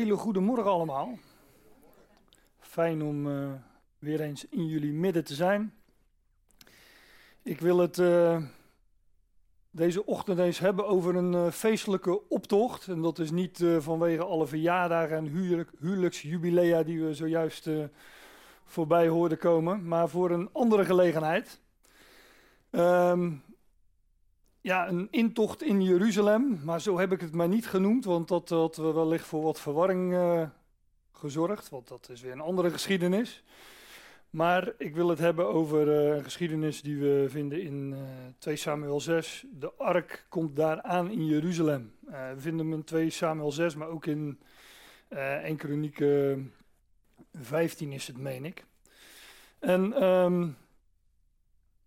hele goede morgen allemaal. Fijn om uh, weer eens in jullie midden te zijn. Ik wil het uh, deze ochtend eens hebben over een uh, feestelijke optocht. En dat is niet vanwege alle verjaardagen en huwelijk, huwelijksjubilea die we zojuist voorbij hoorden komen, maar voor een andere gelegenheid. Um, ja, een intocht in Jeruzalem, maar zo heb ik het maar niet genoemd, want dat had wellicht voor wat verwarring uh, gezorgd, want dat is weer een andere geschiedenis. Maar ik wil het hebben over uh, een geschiedenis die we vinden in uh, 2 Samuel 6. De ark komt daar aan in Jeruzalem. we vinden hem in 2 Samuel 6, maar ook in 1 Kronieken 15 is het, meen ik. En um,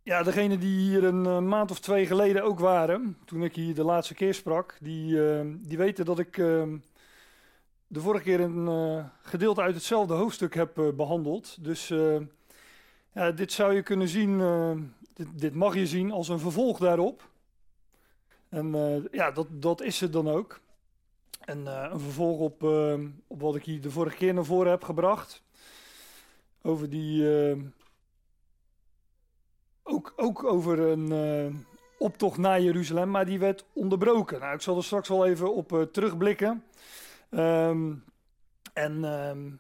ja, degene die hier een uh, maand of twee geleden ook waren, toen ik hier de laatste keer sprak, die, uh, die weten dat ik uh, de vorige keer een eh, gedeelte uit hetzelfde hoofdstuk heb behandeld. Dus ja, dit zou je kunnen zien, dit, dit, mag je zien als een vervolg daarop. En ja, dat, dat is het dan ook. En een vervolg op, op wat ik hier de vorige keer naar voren heb gebracht. Over die ook, ook over een uh, optocht naar Jeruzalem, maar die werd onderbroken. Nou, ik zal er straks wel even op uh, terugblikken. Um, en um,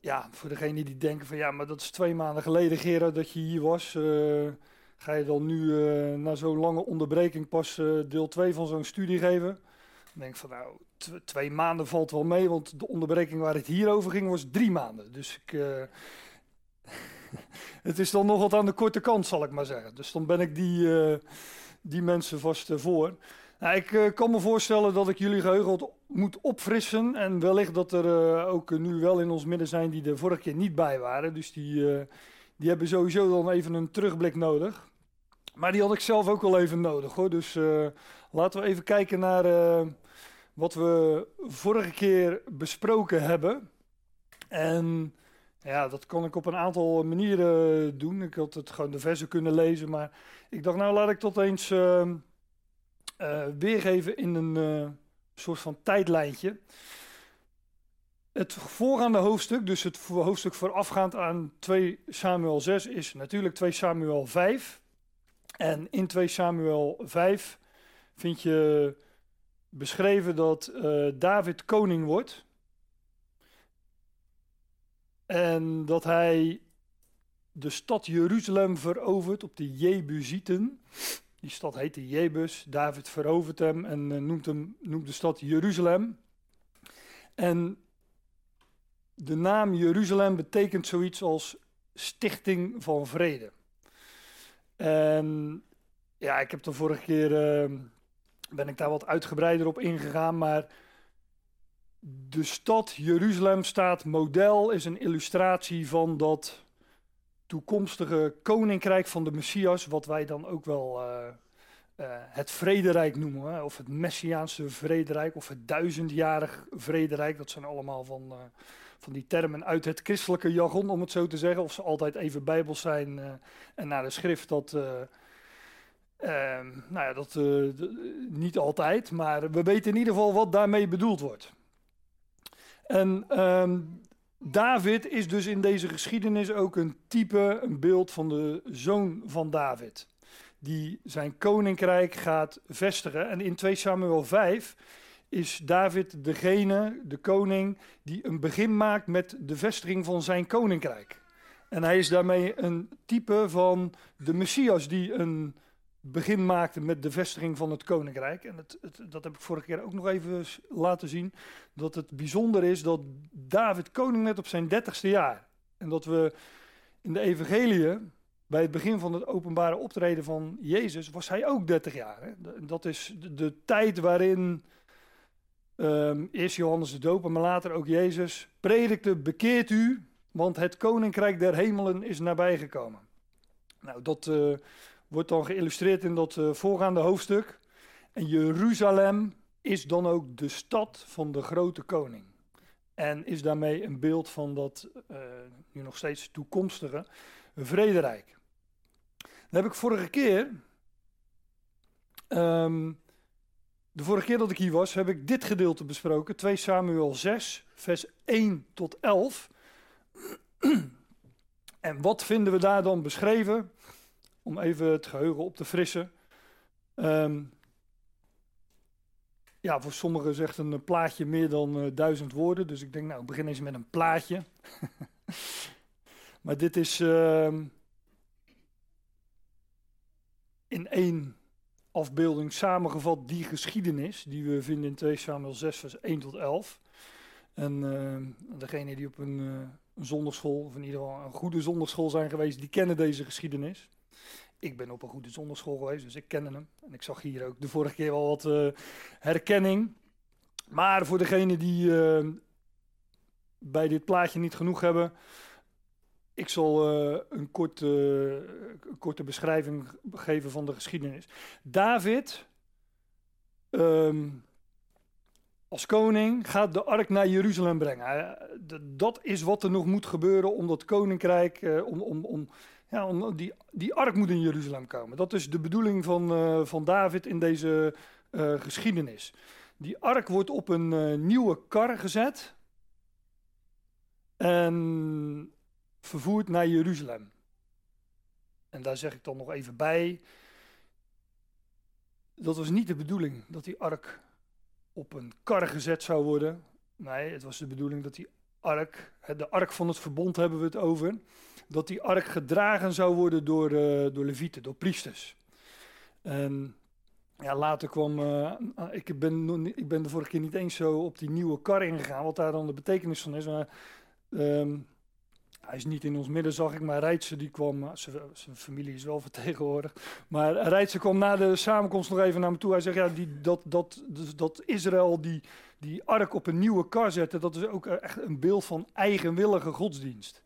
ja, voor degenen die denken van ja, maar dat is twee maanden geleden, Gerard, dat je hier was. Uh, ga je dan nu na zo'n lange onderbreking pas deel 2 van zo'n studie geven? Dan denk ik van nou, twee maanden valt wel mee, want de onderbreking waar het hier over ging was drie maanden. Dus ik het is dan nog wat aan de korte kant, zal ik maar zeggen. Dus dan ben ik die, uh, die mensen vast uh, voor. Nou, ik uh, kan me voorstellen dat ik jullie geheugen moet opfrissen. En wellicht dat er ook nu wel in ons midden zijn die er vorige keer niet bij waren. Dus die, die hebben sowieso dan even een terugblik nodig. Maar die had ik zelf ook wel even nodig hoor. Dus laten we even kijken naar wat we vorige keer besproken hebben. En ja, dat kon ik op een aantal manieren doen. Ik had het gewoon de versen kunnen lezen, maar ik dacht, nou laat ik dat eens uh, uh, weergeven in een uh, soort van tijdlijntje. Het voorgaande hoofdstuk, dus het hoofdstuk voorafgaand aan 2 Samuel 6, is natuurlijk 2 Samuel 5. En in 2 Samuel 5 vind je beschreven dat David koning wordt. En dat hij de stad Jeruzalem verovert op de Jebusieten. Die stad heette Jebus. David verovert hem en uh, noemt, hem, noemt de stad Jeruzalem. En de naam Jeruzalem betekent zoiets als stichting van vrede. En ja, ik heb de vorige keer, uh, ben ik daar wat uitgebreider op ingegaan, maar de stad Jeruzalem staat model, is een illustratie van dat toekomstige koninkrijk van de Messias, wat wij dan ook wel uh, uh, het vrederijk noemen, hè? of het Messiaanse vrederijk, of het duizendjarig vrederijk. Dat zijn allemaal van, uh, van die termen uit het christelijke jargon, om het zo te zeggen. Of ze altijd even bijbels zijn en naar de schrift, dat... Ehm, nou ja, dat niet altijd, maar we weten in ieder geval wat daarmee bedoeld wordt. En um, David is dus in deze geschiedenis ook een type, een beeld van de zoon van David. Die zijn koninkrijk gaat vestigen. En in 2 Samuel 5 is David degene, de koning, die een begin maakt met de vestiging van zijn koninkrijk. En hij is daarmee een type van de Messias die een begin maakte met de vestiging van het koninkrijk. En dat heb ik vorige keer ook nog even laten zien. Dat het bijzonder is dat David koning werd op zijn dertigste jaar. En dat we in de evangelie, bij het begin van het openbare optreden van Jezus, was hij ook 30 jaar. Hè? Dat is de, tijd waarin um, eerst Johannes de Doper, maar later ook Jezus predikte, bekeert u, want het koninkrijk der hemelen is nabijgekomen. Nou, dat... Uh, wordt dan geïllustreerd in dat uh, voorgaande hoofdstuk. En Jeruzalem is dan ook de stad van de grote koning. En is daarmee een beeld van dat uh, nu nog steeds toekomstige vrederijk. Dan heb ik vorige keer um, de vorige keer dat ik hier was, heb ik dit gedeelte besproken. 2 Samuel 6, vers 1 tot 11. en wat vinden we daar dan beschreven? Om even het geheugen op te frissen. Ehm, ja, voor sommigen zegt een plaatje meer dan uh, duizend woorden. Dus ik denk, nou, ik begin eens met een plaatje. maar dit is uh, in één afbeelding samengevat die geschiedenis die we vinden in 2 Samuel 6, vers 1 tot 11. En uh, degene die op een, uh, een zondagschool, of in ieder geval een goede zondagschool zijn geweest, die kennen deze geschiedenis. Ik ben op een goede zondagschool geweest, dus ik ken hem. En ik zag hier ook de vorige keer wel wat uh, herkenning. Maar voor degenen die bij dit plaatje niet genoeg hebben, ik zal uh, een, korte, korte beschrijving geven van de geschiedenis. David, um, als koning, gaat de ark naar Jeruzalem brengen. dat is wat er nog moet gebeuren om dat koninkrijk, om, om, om, ja, die, die ark moet in Jeruzalem komen. Dat is de bedoeling van, van David in deze geschiedenis. Die ark wordt op een nieuwe kar gezet. En vervoerd naar Jeruzalem. En daar zeg ik dan nog even bij. Dat was niet de bedoeling dat die ark op een kar gezet zou worden. Nee, het was de bedoeling dat die ark, de ark van het verbond hebben we het over, dat die ark gedragen zou worden door, uh, door levieten, door priesters. En ja, later kwam, uh, ik, ben, ik ben de vorige keer niet eens zo op die nieuwe kar ingegaan, wat daar dan de betekenis van is. Maar um, hij is niet in ons midden, zag ik, maar Rijtse die kwam, eh, zijn familie is wel vertegenwoordigd, maar Rijtse kwam na de samenkomst nog even naar me toe. Hij zegt, ja, die, dat, dat, dus dat Israël die, die ark op een nieuwe kar zette, dat is ook echt een beeld van eigenwillige godsdienst.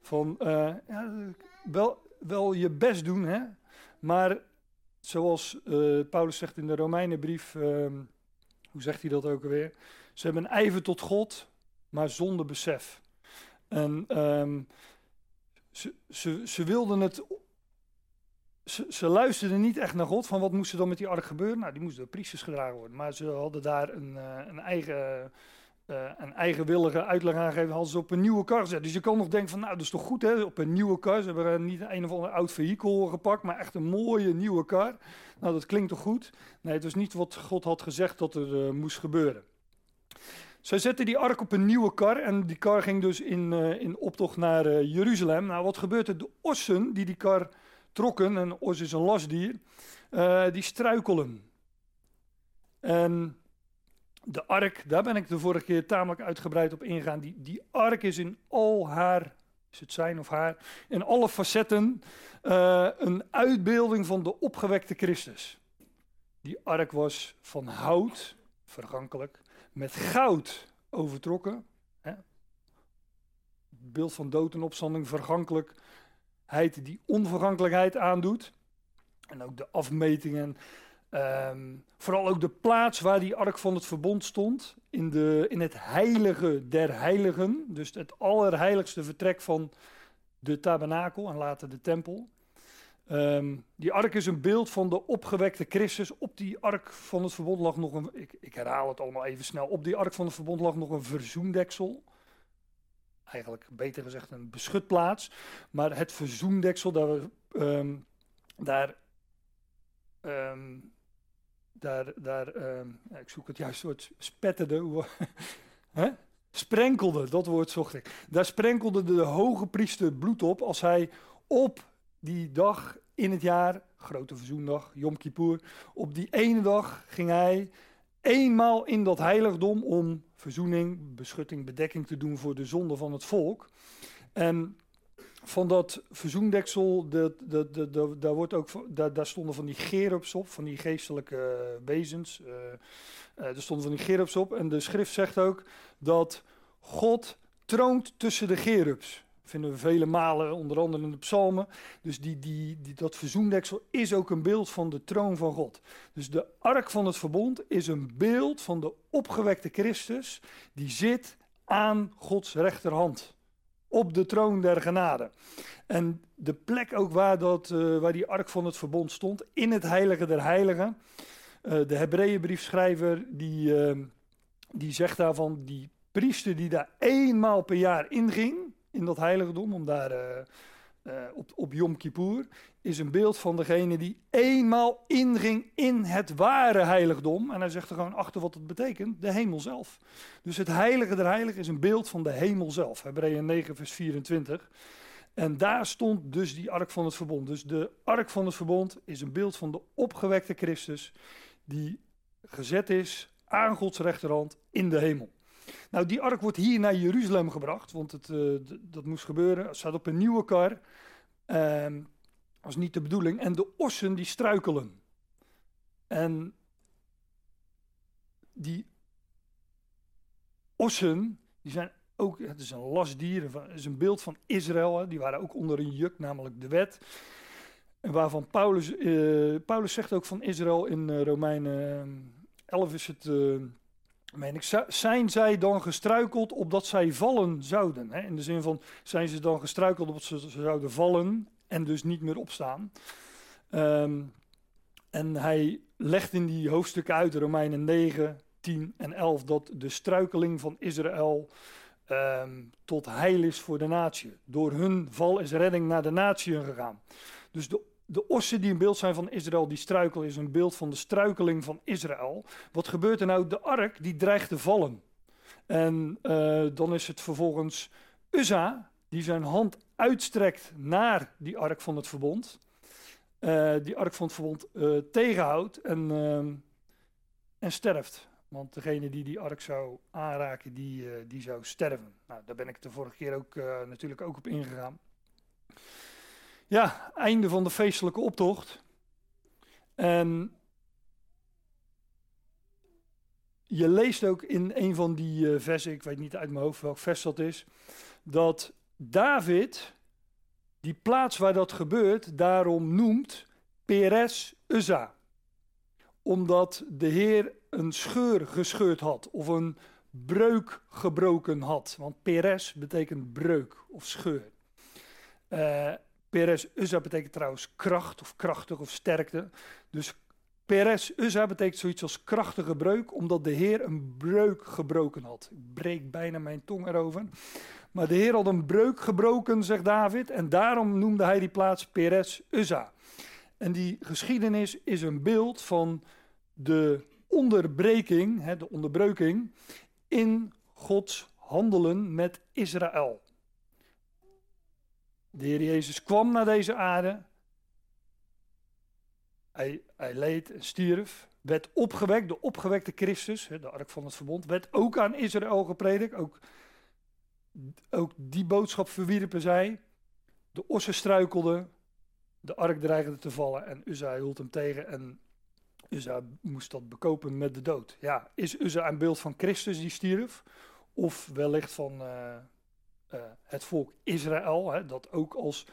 Van, uh, ja, wel, wel je best doen, hè, maar zoals uh, Paulus zegt in de Romeinenbrief, uh, hoe zegt hij dat ook alweer? Ze hebben een ijver tot God, maar zonder besef. En um, ze, ze, wilden het. Ze, luisterden niet echt naar God van wat moest er dan met die ark gebeuren. Nou, die moest door priesters gedragen worden. Maar ze hadden daar een, uh, een eigen. Uh, een eigenwillige uitleg aangegeven, hadden ze op een nieuwe kar gezet. Dus je kan nog denken van, nou, dat is toch goed, hè? Op een nieuwe kar. Ze hebben niet een of ander oud vehikel gepakt, maar echt een mooie nieuwe kar. Nou, dat klinkt toch goed? Nee, het was niet wat God had gezegd dat er uh, moest gebeuren. Zij zetten die ark op een nieuwe kar en die kar ging dus in, uh, in optocht naar uh, Jeruzalem. Nou, wat gebeurt er? De ossen die die kar trokken, en os is een lastdier, uh, die struikelen. En de ark, daar ben ik de vorige keer tamelijk uitgebreid op ingegaan. Die, die ark is in al haar, is het zijn of haar, in alle facetten een uitbeelding van de opgewekte Christus. Die ark was van hout, vergankelijk met goud overtrokken. Hè? Beeld van dood en opstanding, vergankelijkheid die onvergankelijkheid aandoet. En ook de afmetingen. Um, vooral ook de plaats waar die ark van het verbond stond. In, de, in het heilige der heiligen. Dus het allerheiligste vertrek van de tabernakel en later de tempel. Um, die ark is een beeld van de opgewekte Christus. Op die ark van het verbond lag nog een, ik, ik, herhaal het allemaal even snel, op die ark van het verbond lag nog een verzoendeksel. Eigenlijk beter gezegd een beschutplaats. Maar het verzoendeksel, daar, um, daar, daar, daar ik zoek het juist woord, spetterde, sprenkelde, dat woord zocht ik. Daar sprenkelde de hoge priester bloed op als hij op die dag in het jaar, grote verzoendag, Yom Kippur, op die ene dag ging hij eenmaal in dat heiligdom om verzoening, beschutting, bedekking te doen voor de zonde van het volk. En van dat verzoendeksel, daar, wordt ook, daar, daar stonden van die gerubs op, van die geestelijke wezens. Uh, er stonden van die gerubs op. En de schrift zegt ook dat God troont tussen de gerubs vinden we vele malen, onder andere in de psalmen. Dus die, die, die, dat verzoendeksel is ook een beeld van de troon van God. Dus de ark van het verbond is een beeld van de opgewekte Christus, die zit aan Gods rechterhand. Op de troon der genade. En de plek ook waar, dat, uh, waar die ark van het verbond stond, in het heilige der heiligen, de Hebreeënbriefschrijver die, ehm, die zegt daarvan, die priester die daar eenmaal per jaar inging, in dat heiligdom, om daar uh, op, op Yom Kippur, is een beeld van degene die eenmaal inging in het ware heiligdom. En hij zegt er gewoon achter wat het betekent, de hemel zelf. Dus het heilige der heiligen is een beeld van de hemel zelf. Hebreeën 9 vers 24. En daar stond dus die ark van het verbond. Dus de ark van het verbond is een beeld van de opgewekte Christus die gezet is aan Gods rechterhand in de hemel. Nou, die ark wordt hier naar Jeruzalem gebracht, want het, uh, dat moest gebeuren. Het staat op een nieuwe kar. Dat is niet de bedoeling. En de ossen die struikelen. En die ossen, die zijn ook, het is een lastdier, het is een beeld van Israël. Die waren ook onder een juk, namelijk de wet. En waarvan Paulus, uh, Paulus zegt ook van Israël in uh, Romeinen 11 is het meen ik, zijn zij dan gestruikeld opdat zij vallen zouden? Hè? In de zin van, zijn ze dan gestruikeld opdat ze, zouden vallen en dus niet meer opstaan? Um, en hij legt in die hoofdstukken uit, Romeinen 9, 10 en 11, dat de struikeling van Israël um, tot heil is voor de natie. Door hun val is redding naar de natie gegaan. Dus de de ossen die een beeld zijn van Israël, die struikel, is een beeld van de struikeling van Israël. Wat gebeurt er nou? De ark die dreigt te vallen. En uh, dan is het vervolgens Uzza die zijn hand uitstrekt naar die ark van het verbond. Uh, die ark van het verbond uh, tegenhoudt en, en sterft. Want degene die die ark zou aanraken, die, die zou sterven. Nou, daar ben ik de vorige keer ook natuurlijk ook op ingegaan. Ja, einde van de feestelijke optocht. En je leest ook in een van die uh, versen, ik weet niet uit mijn hoofd welk vers dat is, dat David die plaats waar dat gebeurt daarom noemt Peres Uzza. Omdat de Heer een scheur gescheurd had of een breuk gebroken had. Want Peres betekent breuk of scheur. Uh, Peres Uzza betekent trouwens kracht of krachtig of sterkte. Dus Peres Uzza betekent zoiets als krachtige breuk, omdat de Heer een breuk gebroken had. Ik breek bijna mijn tong erover. Maar de Heer had een breuk gebroken, zegt David, en daarom noemde hij die plaats Peres Uzza. En die geschiedenis is een beeld van de onderbreking, de onderbreuking in Gods handelen met Israël. De Heer Jezus kwam naar deze aarde. Hij, hij leed en stierf. Werd opgewekt, de opgewekte Christus, de ark van het verbond, werd ook aan Israël gepredikt. Ook, ook die boodschap verwierpen zij. De ossen struikelden, de ark dreigde te vallen en Uzza hield hem tegen en Uzza moest dat bekopen met de dood. Ja, is Uzza een beeld van Christus die stierf? Of wellicht van, uh, het volk Israël, hè, dat ook als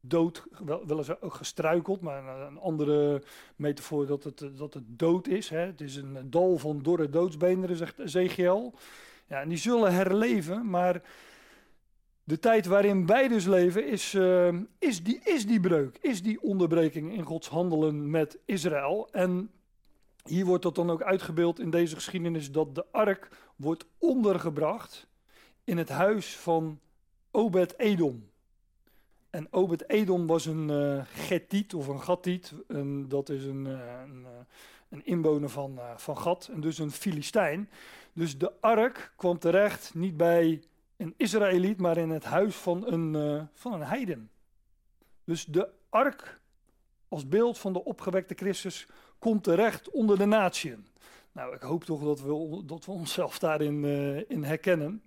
dood, wel, eens ook gestruikeld, maar een, andere metafoor dat het, dat het dood is. Hè. Het is een dal van dorre doodsbeenderen, zegt Ezekiel. Ja, en die zullen herleven, maar de tijd waarin wij dus leven is, uh, is, die, is die breuk, is die onderbreking in Gods handelen met Israël. En hier wordt dat dan ook uitgebeeld in deze geschiedenis dat de ark wordt ondergebracht in het huis van Obed-Edom. En Obed-Edom was een uh, of een Gatiet. En dat is een, uh, een, uh, een, inwoner van, van Gat en dus een Filistijn. Dus de ark kwam terecht niet bij een Israëliet, maar in het huis van een, van een heiden. Dus de ark als beeld van de opgewekte Christus komt terecht onder de natieën. Nou, ik hoop toch dat we, dat we onszelf daarin in herkennen.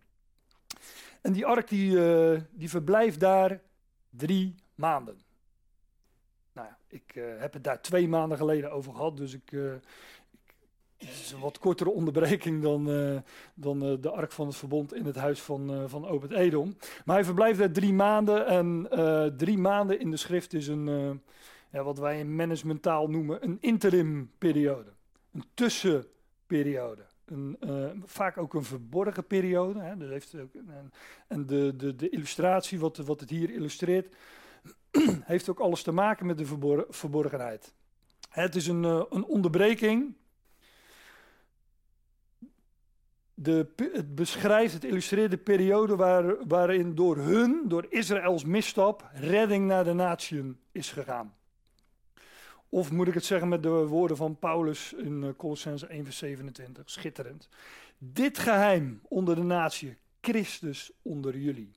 En die ark die, uh, die verblijft daar drie maanden. Nou ja, ik uh, heb het daar twee maanden geleden over gehad, dus ik, ik het is een wat kortere onderbreking dan, dan de ark van het verbond in het huis van, van Obed Edom. Maar hij verblijft daar drie maanden en drie maanden in de schrift is een, ja, wat wij in managementtaal noemen, een interim periode. Een tussenperiode eh, vaak ook een verborgen periode. Hè. Dat heeft en de, de, de illustratie, wat, wat het hier illustreert, heeft ook alles te maken met de verborgenheid. Het is een, eh, een onderbreking. De, het beschrijft, het illustreert de periode waar, waarin door hun, door Israëls misstap, redding naar de natie is gegaan. Of moet ik het zeggen met de woorden van Paulus in uh, Colossense 1 vers 27, schitterend. Dit geheim onder de natie, Christus onder jullie.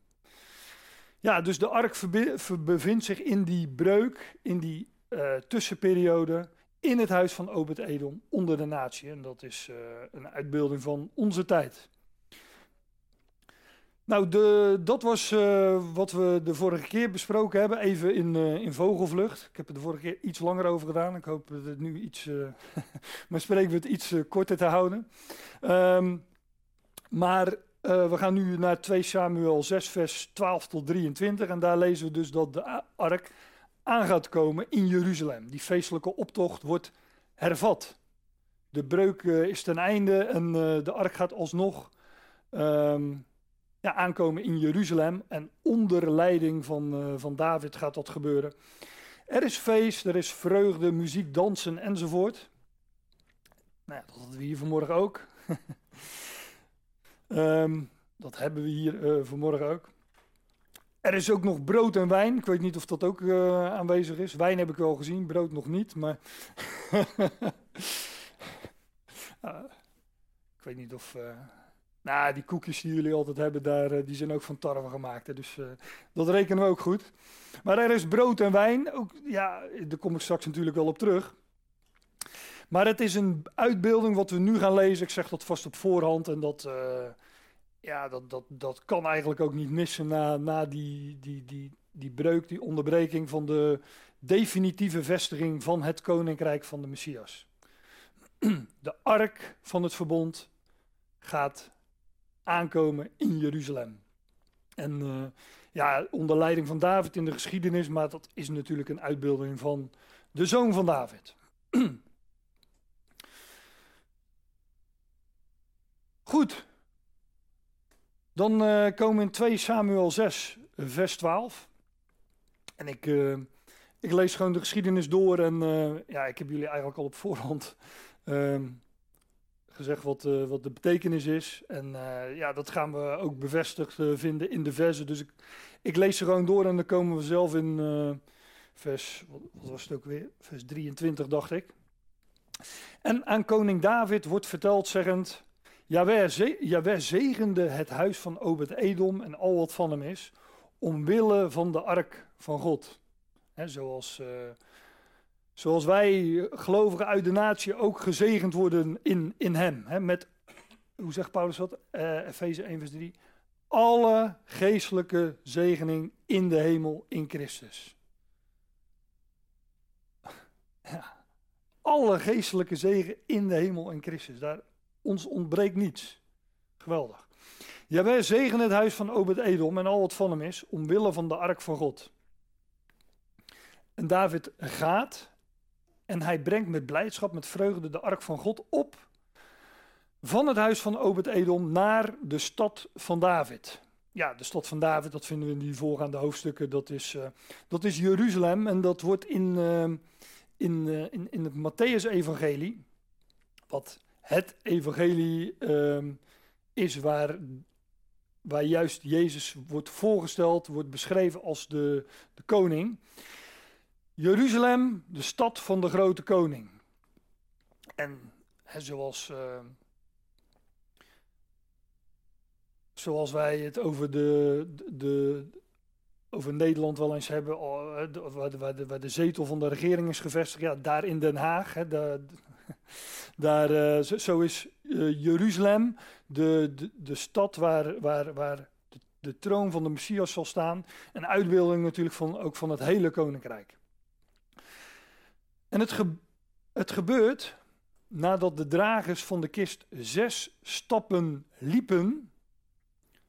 Ja, dus de ark bevindt zich in die breuk, in die uh, tussenperiode, in het huis van Obed-Edom, onder de natie. En dat is uh, een uitbeelding van onze tijd. Nou, de, dat was uh, wat we de vorige keer besproken hebben, even in, in vogelvlucht. Ik heb er de vorige keer iets langer over gedaan. Ik hoop dat het nu iets, spreken we het iets korter te houden. Um, maar uh, we gaan nu naar 2 Samuel 6, vers 12 tot 23. En daar lezen we dus dat de ark aan gaat komen in Jeruzalem. Die feestelijke optocht wordt hervat. De breuk uh, is ten einde en uh, de ark gaat alsnog um, aankomen in Jeruzalem. En onder leiding van, van David gaat dat gebeuren. Er is feest, er is vreugde, muziek, dansen enzovoort. Nou ja, dat hadden we hier vanmorgen ook. Um, dat hebben we hier uh, vanmorgen ook. Er is ook nog brood en wijn. Ik weet niet of dat ook uh, aanwezig is. Wijn heb ik wel gezien, brood nog niet. Maar ik weet niet of. Nou, die koekjes die jullie altijd hebben, daar, die zijn ook van tarwe gemaakt. Hè, dus dat rekenen we ook goed. Maar er is brood en wijn. Ook, ja, daar kom ik straks natuurlijk wel op terug. Maar het is een uitbeelding wat we nu gaan lezen. Ik zeg dat vast op voorhand. En dat, uh, ja, dat, dat, dat kan eigenlijk ook niet missen na, na die, die, die, die breuk, die onderbreking van de definitieve vestiging van het koninkrijk van de Messias. De ark van het verbond gaat aankomen in Jeruzalem. En uh, ja, onder leiding van David in de geschiedenis, maar dat is natuurlijk een uitbeelding van de zoon van David. Goed. Dan uh, komen we in 2 Samuel 6, vers 12. En ik, uh, ik lees gewoon de geschiedenis door. En ja, ik heb jullie eigenlijk al op voorhand ehm, gezegd wat, wat de betekenis is. En ja, dat gaan we ook bevestigd vinden in de versen. Dus ik, ik lees ze gewoon door en dan komen we zelf in vers, wat, was het ook weer? Vers 23, dacht ik. En aan koning David wordt verteld, zeggend. Jawel zegende het huis van Obed-Edom en al wat van hem is, omwille van de ark van God. zoals, uh, zoals wij gelovigen uit de natie ook gezegend worden in, in hem. met, hoe zegt Paulus dat? Uh, Efeze 1 vers 3. Alle geestelijke zegening in de hemel in Christus. Ja, alle geestelijke zegen in de hemel in Christus. Daar ons ontbreekt niets. Geweldig. wij zegen het huis van Obed-Edom en al wat van hem is, omwille van de ark van God. En David gaat en hij brengt met blijdschap, met vreugde de ark van God op van het huis van Obed-Edom naar de stad van David. Ja, de stad van David, dat vinden we in die voorgaande hoofdstukken, dat is, uh, dat is Jeruzalem en dat wordt in, uh, in, uh, in, in het Matthäus-evangelie, wat het evangelie um, is waar, waar juist Jezus wordt voorgesteld, wordt beschreven als de, de koning. Jeruzalem, de stad van de grote koning. En he, zoals, uh, zoals wij het over, de, de, over Nederland wel eens hebben, waar de, waar, de, waar de zetel van de regering is gevestigd, ja, daar in Den Haag. De, daar, uh, zo, is uh, Jeruzalem de, de, de stad waar, waar, waar de, de, troon van de Messias zal staan. Een uitbeelding natuurlijk van, ook van het hele koninkrijk. En het, het gebeurt nadat de dragers van de kist zes stappen liepen.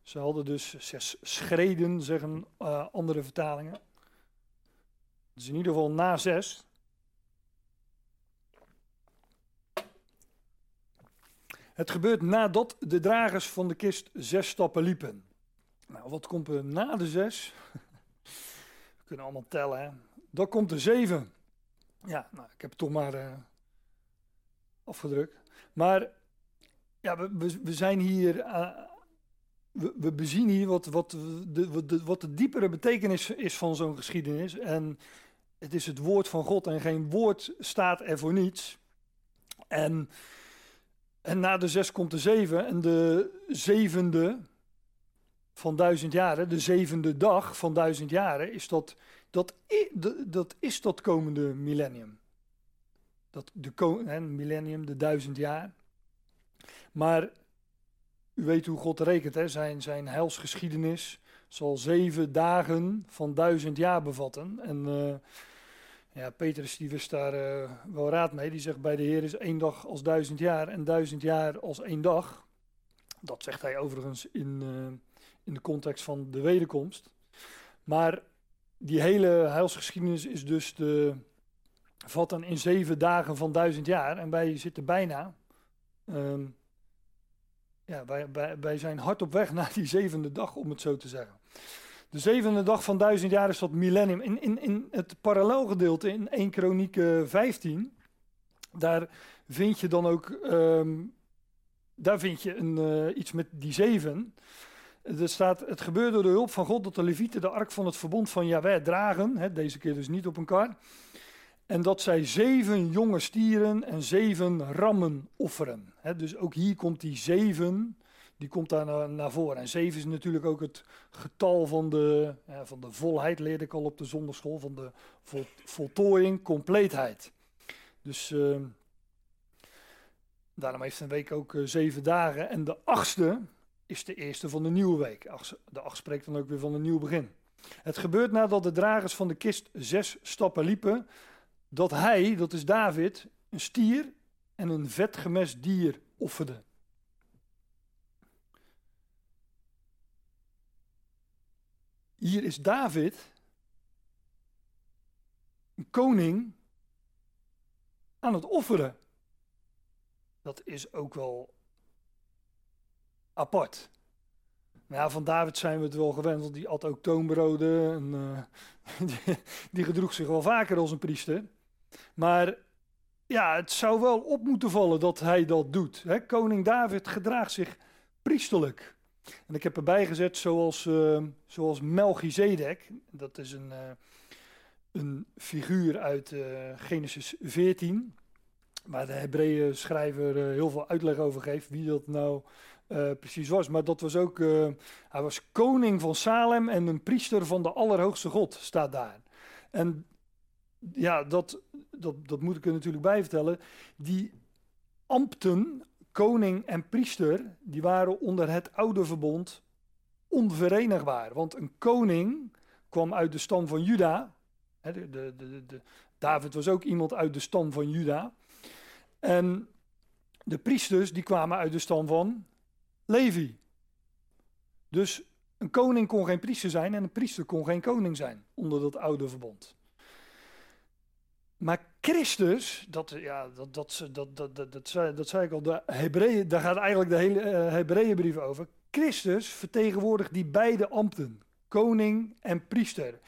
Ze hadden dus zes schreden, zeggen uh, andere vertalingen. Dus in ieder geval na zes. Het gebeurt nadat de dragers van de kist zes stappen liepen. Nou, wat komt er na de zes? We kunnen allemaal tellen, hè? Dan komt de zeven. Ja, nou, ik heb het toch maar uh, afgedrukt. Maar ja, we, we, we zijn hier. Uh, we, we bezien hier wat, wat, de, wat, de, wat de diepere betekenis is van zo'n geschiedenis. En het is het woord van God en geen woord staat er voor niets. En, en na de zes komt de zeven en de zevende van duizend jaren, de zevende dag van duizend jaren, is dat, dat, dat, is dat komende millennium. Dat de hè, millennium, de duizend jaar. Maar u weet hoe God rekent, hè? Zijn, zijn heilsgeschiedenis zal zeven dagen van duizend jaar bevatten. En uh, ja, Petrus die wist daar uh, wel raad mee. Die zegt bij de Heer is één dag als duizend jaar en duizend jaar als één dag. Dat zegt hij overigens in, uh, in de context van de wederkomst. Maar die hele heilsgeschiedenis is dus de, vatten in zeven dagen van duizend jaar. En wij zitten bijna um, ja, wij, wij, wij zijn hard op weg naar die zevende dag, om het zo te zeggen. De zevende dag van duizend jaar is dat millennium. In, in, in het parallelgedeelte in 1 Kroniek 15, daar vind je dan ook um, daar vind je een, uh, iets met die zeven. Staat, het gebeurt door de hulp van God dat de levieten de ark van het verbond van Yahweh dragen. Hè, deze keer dus niet op een kar. En dat zij zeven jonge stieren en zeven rammen offeren. dus ook hier komt die zeven, die komt daar naar, voren. En zeven is natuurlijk ook het getal van de, van de volheid, leerde ik al op de zonderschool, van de voltooiing, compleetheid. Dus uh, daarom heeft een week ook uh, zeven dagen. En de achtste is de eerste van de nieuwe week. De acht spreekt dan ook weer van een nieuw begin. Het gebeurt nadat de dragers van de kist zes stappen liepen dat hij, dat is David, een stier en een vetgemest dier offerde. Hier is David, een koning, aan het offeren. Dat is ook wel apart. Nou ja, van David zijn we het wel gewend, die at ook toonbroden. En, uh, die, gedroeg zich wel vaker als een priester. Maar ja, het zou wel op moeten vallen dat hij dat doet. Hè? Koning David gedraagt zich priesterlijk. En ik heb erbij gezet zoals, uh, zoals Melchizedek. Dat is een, uh, een figuur uit Genesis 14. Waar de Hebreeën schrijver heel veel uitleg over geeft. Wie dat nou precies was. Maar dat was ook. hij was koning van Salem en een priester van de Allerhoogste God, staat daar. En ja, dat, dat, dat moet ik er natuurlijk bij vertellen. Die ambten, koning en priester, die waren onder het oude verbond onverenigbaar. Want een koning kwam uit de stam van Juda. De, de, de, David was ook iemand uit de stam van Juda. En de priesters die kwamen uit de stam van Levi. Dus een koning kon geen priester zijn en een priester kon geen koning zijn onder dat oude verbond. Maar Christus, dat, ja, dat, dat, dat, dat, dat, dat, zei, dat zei ik al, de Hebreeën, daar gaat eigenlijk de hele uh, Hebreeënbrief over. Christus vertegenwoordigt die beide ambten, koning en priester.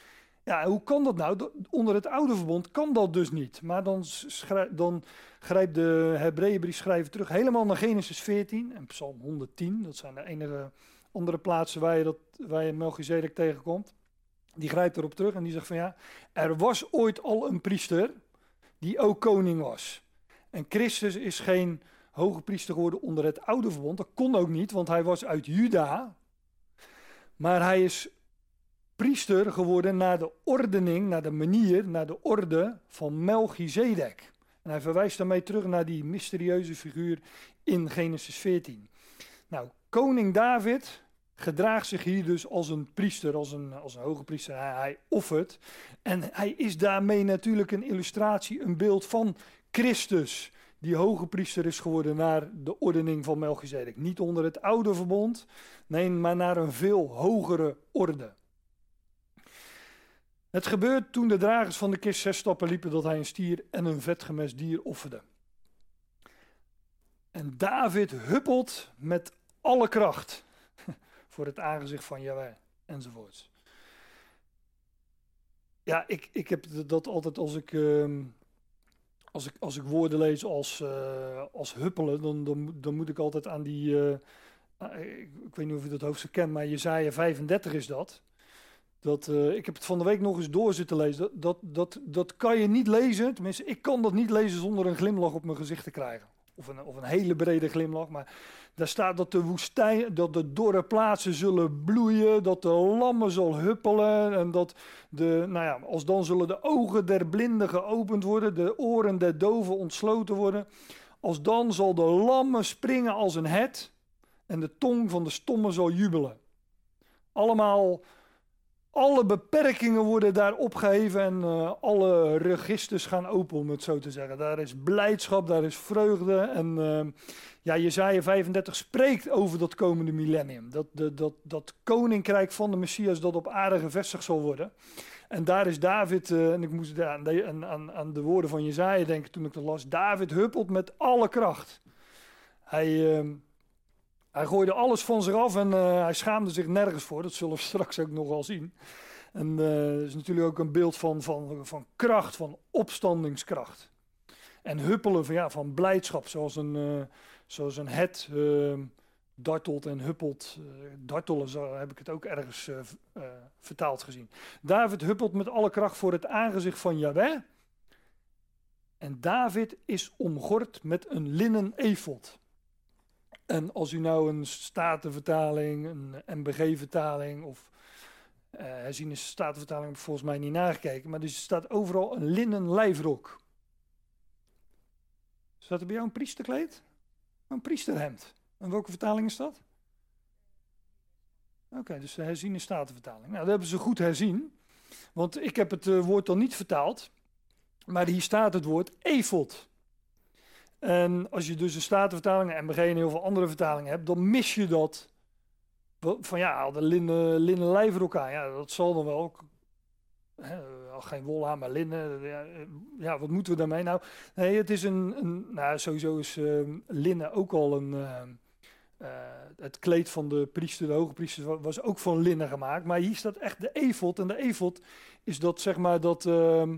Ja, hoe kan dat nou? Onder het oude verbond kan dat dus niet. Maar dan, dan grijpt de Hebreeënbrief schrijver terug helemaal naar Genesis 14 en Psalm 110. Dat zijn de enige andere plaatsen waar je, dat, waar je Melchizedek tegenkomt. Die grijpt erop terug en die zegt van ja, er was ooit al een priester die ook koning was. En Christus is geen hoge priester geworden onder het oude verbond. Dat kon ook niet, want hij was uit Juda. Maar hij is priester geworden naar de ordening, naar de manier, naar de orde van Melchizedek. En hij verwijst daarmee terug naar die mysterieuze figuur in Genesis 14. Nou, koning David gedraagt zich hier dus als een priester, als een, als een hoge priester. Hij, hij offert. En hij is daarmee natuurlijk een illustratie, een beeld van Christus. Die hoge priester is geworden naar de ordening van Melchizedek. Niet onder het oude verbond, nee, maar naar een veel hogere orde. Het gebeurt toen de dragers van de kist zes stappen liepen dat hij een stier en een vetgemest dier offerde. En David huppelt met alle kracht voor het aangezicht van Jawel enzovoorts. Ja, ik, ik heb dat altijd als ik, ehm, als, ik, als ik woorden lees als, uh, als huppelen, dan, dan, dan moet ik altijd aan die. Uh, ik, ik, weet niet of je dat hoofdstuk kent, maar Jezaja 35 is dat. Dat, uh, ik heb het van de week nog eens door zitten lezen. Dat, dat, dat, dat kan je niet lezen. Tenminste, ik kan dat niet lezen zonder een glimlach op mijn gezicht te krijgen. Of een, of een hele brede glimlach. Maar daar staat dat de woestijn, dat de dorre plaatsen zullen bloeien. Dat de lammen zal huppelen. En dat de, nou ja, als dan zullen de ogen der blinden geopend worden. De oren der doven ontsloten worden. Als dan zal de lammen springen als een het. En de tong van de stomme zal jubelen. Allemaal alle beperkingen worden daar opgeheven en uh, alle registers gaan open, om het zo te zeggen. Daar is blijdschap, daar is vreugde. En uh, ja, Jezaja 35 spreekt over dat komende millennium. Dat, dat, dat, dat koninkrijk van de Messias dat op aarde gevestigd zal worden. En daar is David, uh, en ik moest aan, aan, aan de woorden van Jezaja denken toen ik dat las. David huppelt met alle kracht. Hij ehm, hij gooide alles van zich af en uh, hij schaamde zich nergens voor. Dat zullen we straks ook nog wel zien. En uh, is natuurlijk ook een beeld van, van, van kracht, van opstandingskracht. En huppelen van, ja, van blijdschap, zoals een, uh, zoals een het ehm, dartelt en huppelt. dartelen, zo heb ik het ook ergens vertaald gezien. David huppelt met alle kracht voor het aangezicht van Yahweh. En David is omgord met een linnen efot. En als u nou een statenvertaling, een MBG-vertaling of uh, herziene statenvertaling heb ik volgens mij niet nagekeken, maar dus er staat overal een linnen lijfrok. Staat er bij jou een priesterkleed? Een priesterhemd. En welke vertaling is dat? Oké, dus de herziene statenvertaling. Nou, dat hebben ze goed herzien. Want ik heb het uh, woord dan niet vertaald. Maar hier staat het woord efot. En als je dus een statenvertaling en MBG en heel veel andere vertalingen hebt, dan mis je dat. Van ja, de linnen, linnen aan. Ja, dat zal dan wel. Hè, geen wol aan, maar linnen. Ja, wat moeten we daarmee? Nou, nee, het is een. een nou, sowieso is uh, linnen ook al een. Uh, uh, het kleed van de priester, de hoge priester, was ook van linnen gemaakt. Maar hier staat echt de efot. En de efot is dat, zeg maar, dat. Ehm,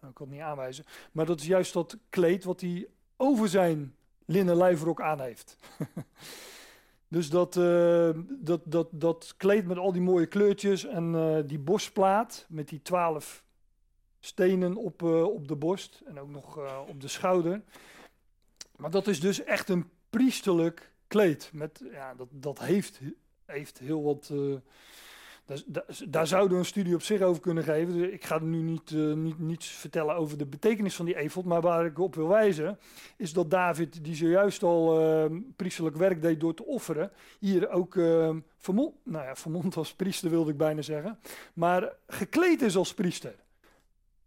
nou, ik kan het niet aanwijzen. Maar dat is juist dat kleed wat hij over zijn linnen lijfrok aan heeft. dus dat, uh, dat, dat, dat kleed met al die mooie kleurtjes en uh, die borstplaat met die twaalf stenen op, uh, op de borst en ook nog op de schouder. Maar dat is dus echt een priesterlijk kleed. Met, ja, dat, dat heeft, heeft heel wat daar, daar, zouden we een studie op zich over kunnen geven. Dus ik ga nu niet, uh, niet, niets vertellen over de betekenis van die efot. Maar waar ik op wil wijzen, is dat David, die zojuist al uh, priesterlijk werk deed door te offeren, hier ook uh, vermomd, nou ja, vermomd als priester wilde ik bijna zeggen, maar gekleed is als priester.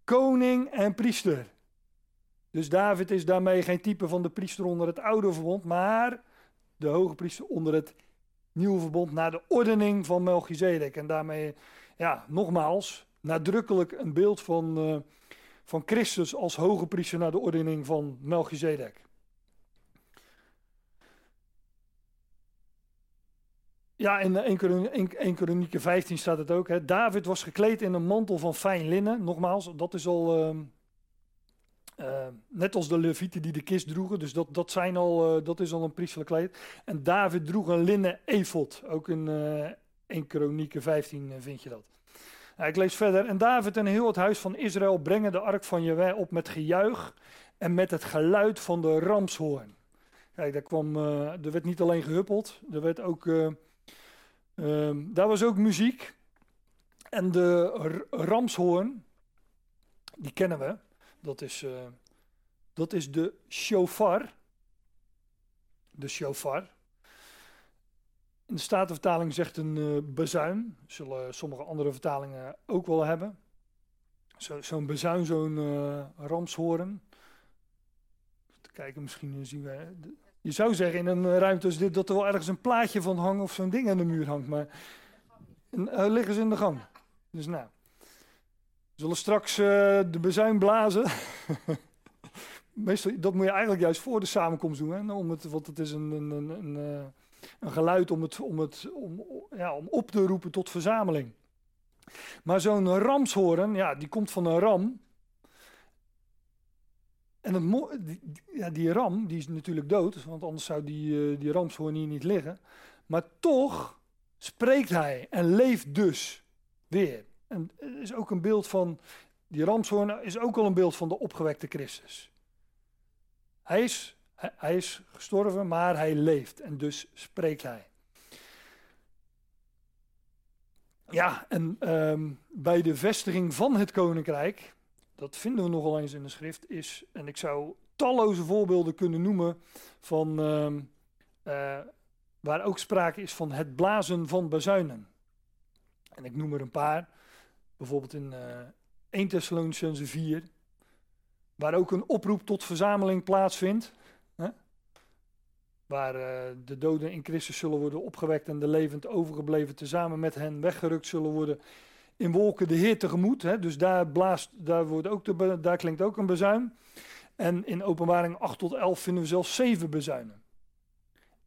Koning en priester. Dus David is daarmee geen type van de priester onder het oude verbond, maar de hoge priester onder het nieuwe verbond naar de ordening van Melchizedek. En daarmee, ja, nogmaals, nadrukkelijk een beeld van, uh, van Christus als hoge priester naar de ordening van Melchizedek. Ja, in 1 Kronieken 15 staat het ook. Hè. David was gekleed in een mantel van fijn linnen. Nogmaals, dat is al... Uh, uh, net als de levieten die de kist droegen, dus dat, dat, zijn al, uh, dat is al een priesterlijk kleed. En David droeg een linnen efot, ook in uh, 1 Kronieken 15 vind je dat. Nou, ik lees verder. En David en heel het huis van Israël brengen de ark van Jehovah op met gejuich en met het geluid van de ramshoorn. Kijk, daar, kwam, er werd niet alleen gehuppeld, er werd ook, ehm, daar was ook muziek. En de ramshoorn, die kennen we. Dat is, uh, dat is de shofar. De shofar. In de Statenvertaling zegt een uh, bezuin. Zullen sommige andere vertalingen ook wel hebben. Zo'n zo bezuin, zo'n uh, ramshoorn. Kijken, misschien zien we. Je zou zeggen in een ruimte als dit dat er wel ergens een plaatje van hangt of zo'n ding aan de muur hangt. Maar uh, liggen ze in de gang. Dus nou. We zullen straks uh, de bezuin blazen. Meestal, dat moet je eigenlijk juist voor de samenkomst doen. Hè? Om het, want het is een, een, een, een, eh, een geluid om, het, om, het, om, ja, om op te roepen tot verzameling. Maar zo'n ramshoorn, ja, die komt van een ram. En het die, ja, die ram, die is natuurlijk dood, want anders zou die, uh, die ramshoorn hier niet liggen. Maar toch spreekt hij en leeft dus weer. En is ook een beeld van, die ramshoorn is ook al een beeld van de opgewekte Christus. Hij is, hij is gestorven, maar hij leeft en dus spreekt hij. Ja, en um, bij de vestiging van het koninkrijk, dat vinden we nogal eens in de schrift, is, en ik zou talloze voorbeelden kunnen noemen van um, uh, waar ook sprake is van het blazen van bazuinen. En ik noem er een paar, bijvoorbeeld in uh, 1 Thessalonicense 4, waar ook een oproep tot verzameling plaatsvindt. Hè? Waar uh, de doden in Christus zullen worden opgewekt en de levend overgebleven tezamen met hen weggerukt zullen worden in wolken de Heer tegemoet. Hè? Dus daar, blaast, daar, wordt ook daar klinkt ook een bezuin. En in openbaring 8 tot 11 vinden we zelfs zeven bezuinen.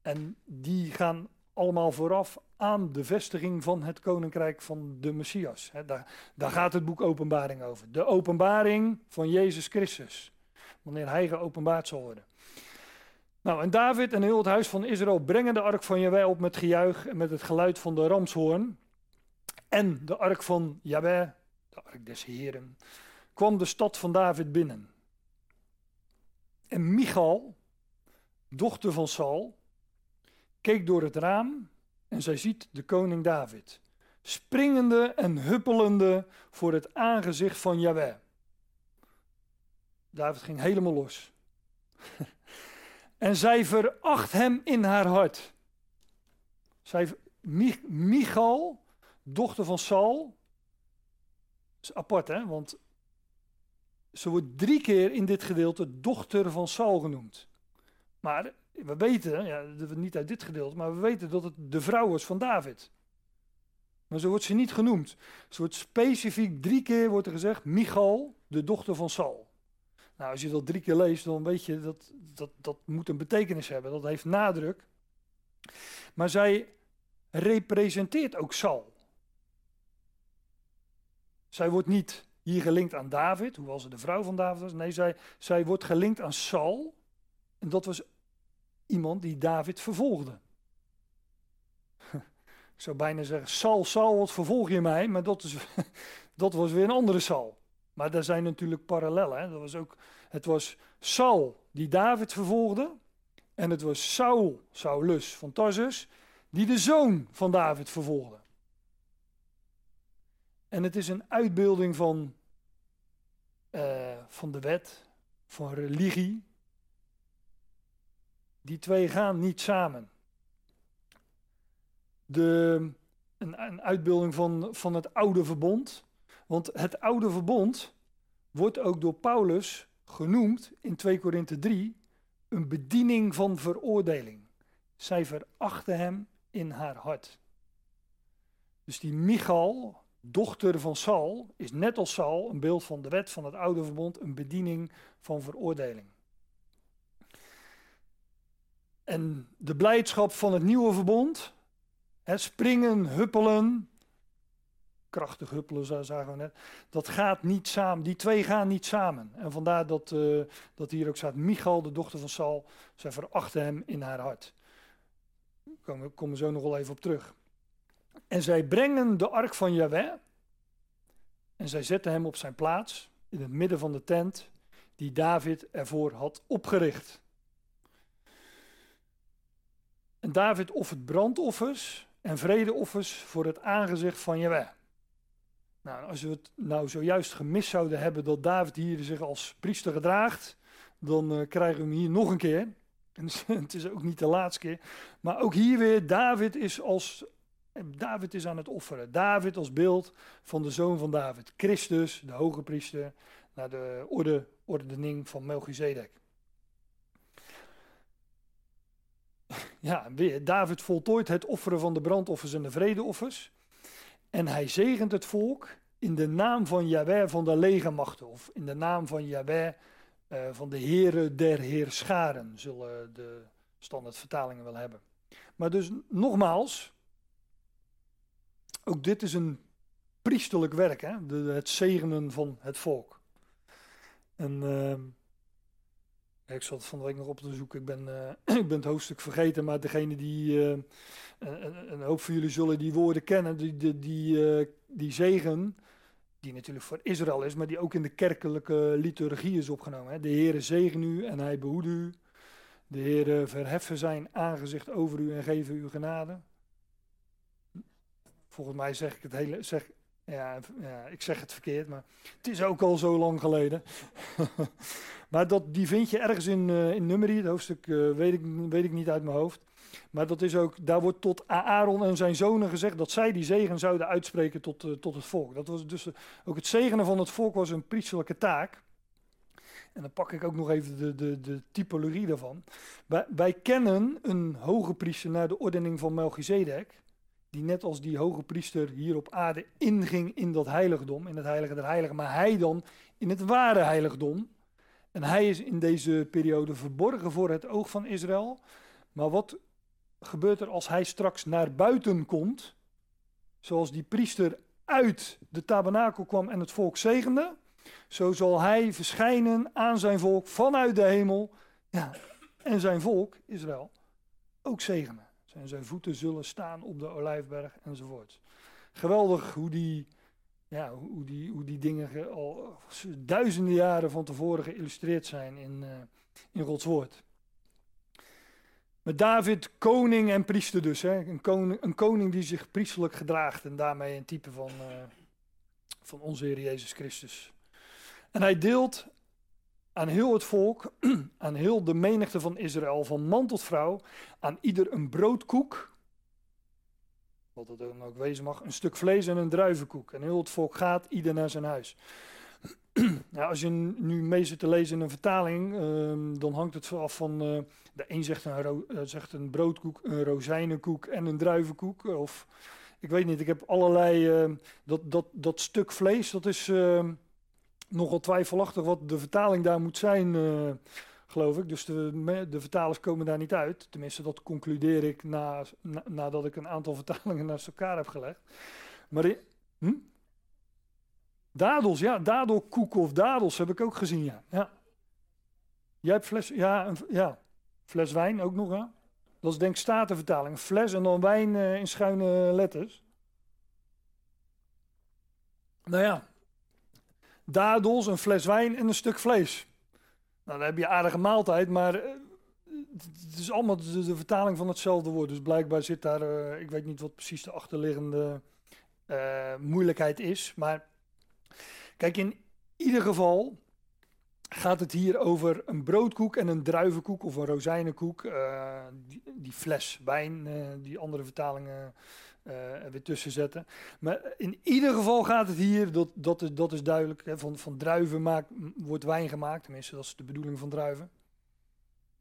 En die gaan allemaal vooraf aan de vestiging van het koninkrijk van de Messias. Daar, daar, gaat het boek Openbaring over. De openbaring van Jezus Christus. Wanneer hij geopenbaard zal worden. Nou, en David en heel het huis van Israël brengen de ark van Jahweh op met gejuich en met het geluid van de ramshoorn. En de ark van Jahweh, de ark des Heren, kwam de stad van David binnen. En Michal, dochter van Saul, keek door het raam en zij ziet de koning David, springende en huppelende voor het aangezicht van Jahweh. David ging helemaal los. en zij veracht hem in haar hart. Zij, Michal, dochter van Saul, is apart hè, want ze wordt drie keer in dit gedeelte dochter van Saul genoemd. Maar we weten, ja, niet uit dit gedeelte, maar we weten dat het de vrouw was van David. Maar zo wordt ze niet genoemd. Ze wordt specifiek drie keer wordt er gezegd, Michal, de dochter van Saul. Nou, als je dat drie keer leest, dan weet je dat dat, dat moet een betekenis hebben. Dat heeft nadruk. Maar zij representeert ook Saul. Zij wordt niet hier gelinkt aan David, hoewel ze de vrouw van David was. Nee, zij, zij wordt gelinkt aan Saul. En dat was iemand die David vervolgde. Ik zou bijna zeggen, Saul, Saul, wat vervolg je mij? Maar dat, is, dat was weer een andere Saul. Maar daar zijn natuurlijk parallellen. Hè? Dat was ook, het was Saul die David vervolgde. En het was Saul, Saulus van Tarsus, die de zoon van David vervolgde. En het is een uitbeelding van, uh, van de wet, van religie, die twee gaan niet samen. De, een, een uitbeelding van, van het oude verbond. Want het oude verbond wordt ook door Paulus genoemd in 2 Korinthe 3 een bediening van veroordeling. Zij verachten hem in haar hart. Dus die Michal, dochter van Saul, is net als Saul een beeld van de wet van het oude verbond, een bediening van veroordeling. En de blijdschap van het nieuwe verbond, het springen, huppelen, krachtig huppelen zagen we net, dat gaat niet samen. Die twee gaan niet samen. En vandaar dat, uh, dat hier ook staat, Michal, de dochter van Saul, zij verachte hem in haar hart. Daar komen we zo nog wel even op terug. En zij brengen de ark van Yahweh en zij zetten hem op zijn plaats in het midden van de tent die David ervoor had opgericht. En David offert brandoffers en vredeoffers voor het aangezicht van Jehovah. Nou, als we het nou zojuist gemist zouden hebben dat David hier zich als priester gedraagt, dan uh, krijgen we hem hier nog een keer. En het is ook niet de laatste keer. Maar ook hier weer, David is, als, David is aan het offeren. David als beeld van de zoon van David. Christus, de hoge priester, naar de orde, ordening van Melchizedek. Ja, David voltooit het offeren van de brandoffers en de vredeoffers. En hij zegent het volk in de naam van Yahweh van de legermachten. Of in de naam van Yahweh uh, van de heren der heerscharen, zullen de standaardvertalingen wel hebben. Maar dus nogmaals, ook dit is een priesterlijk werk, hè? Het zegenen van het volk. En uh, ik zat van de week nog op te zoeken. Ik ben, uh, ik ben het hoofdstuk vergeten, maar degene die. Uh, een, hoop van jullie zullen die woorden kennen. Die, die, die, uh, die zegen, die natuurlijk voor Israël is, maar die ook in de kerkelijke liturgie is opgenomen. Hè. De Heere zegen u en hij behoede u. De Heere verheffen zijn aangezicht over u en geven u genade. Volgens mij zeg ik het hele. Zeg, ja, ik zeg het verkeerd, maar het is ook al zo lang geleden. maar dat, die vind je ergens in, uh, in Nummerie, het hoofdstuk uh, weet, ik, weet ik niet uit mijn hoofd. Maar dat is ook, daar wordt tot Aaron en zijn zonen gezegd dat zij die zegen zouden uitspreken tot, uh, tot het volk. Dat was dus ook het zegenen van het volk was een priesterlijke taak. En dan pak ik ook nog even de, de, de typologie daarvan. Wij, wij kennen een hoge priester naar de ordening van Melchizedek die net als die hoge priester hier op aarde inging in dat heiligdom, in het heilige der heiligen, maar hij dan in het ware heiligdom. En hij is in deze periode verborgen voor het oog van Israël. Maar wat gebeurt er als hij straks naar buiten komt, zoals die priester uit de tabernakel kwam en het volk zegende, zo zal hij verschijnen aan zijn volk vanuit de hemel, ja, en zijn volk, Israël, ook zegenen. Zijn zijn voeten zullen staan op de olijfberg enzovoort. Geweldig hoe die, ja, hoe die, hoe die dingen al duizenden jaren van tevoren geïllustreerd zijn in, uh, in Gods woord. Met David, koning en priester dus. Hè? Een, koning, een koning die zich priesterlijk gedraagt en daarmee een type van, uh, van onze Heer Jezus Christus. En hij deelt aan heel het volk, aan heel de menigte van Israël, van man tot vrouw, aan ieder een broodkoek, wat het dan ook wezen mag, een stuk vlees en een druivenkoek. En heel het volk gaat, ieder naar zijn huis. ja, als je nu mee zit te lezen in een vertaling, um, dan hangt het af van, uh, de een zegt een, uh, zegt een broodkoek, een rozijnenkoek en een druivenkoek. Of, ik weet niet, ik heb allerlei, uh, dat, dat, dat stuk vlees, dat is ehm, nogal twijfelachtig wat de vertaling daar moet zijn, uh, geloof ik. Dus de, de, vertalers komen daar niet uit. Tenminste, dat concludeer ik na, na, nadat ik een aantal vertalingen naast elkaar heb gelegd. Maar hm? dadels, ja, dadelkoek of dadels heb ik ook gezien, ja. ja. Jij hebt fles, ja, ja, fles wijn ook nog, ja. Dat is denk ik statenvertaling. Fles en dan wijn uh, in schuine letters. Nou ja, dadels, een fles wijn en een stuk vlees. Nou, dan heb je aardige maaltijd, maar uh, het is allemaal de, vertaling van hetzelfde woord. Dus blijkbaar zit daar, uh, ik weet niet wat precies de achterliggende uh, moeilijkheid is. Maar kijk, in ieder geval gaat het hier over een broodkoek en een druivenkoek of een rozijnenkoek. Die, die, fles wijn, die andere vertalingen uh, weer tussen zetten. Maar in ieder geval gaat het hier, dat, dat, is, dat is duidelijk, hè, van, van druiven wordt wijn gemaakt. Tenminste, dat is de bedoeling van druiven.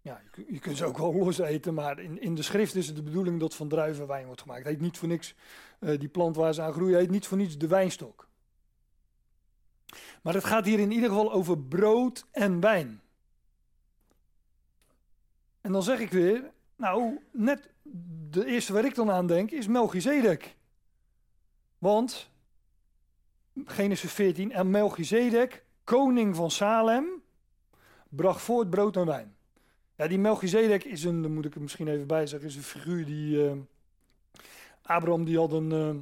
Ja, je, je kunt ze ook wel los eten, maar in, in de schrift is het de bedoeling dat van druiven wijn wordt gemaakt. Het heet niet voor niks, uh, die plant waar ze aan groeien, heet niet voor niets de wijnstok. Maar het gaat hier in ieder geval over brood en wijn. En dan zeg ik weer, nou, net de eerste waar ik dan aan denk is Melchizedek. Want, Genesis 14, en Melchizedek, koning van Salem, bracht voort brood en wijn. Ja, die Melchizedek is een, dan moet ik er misschien even bij zeggen, is een figuur die, uh, Abraham die had een, uh,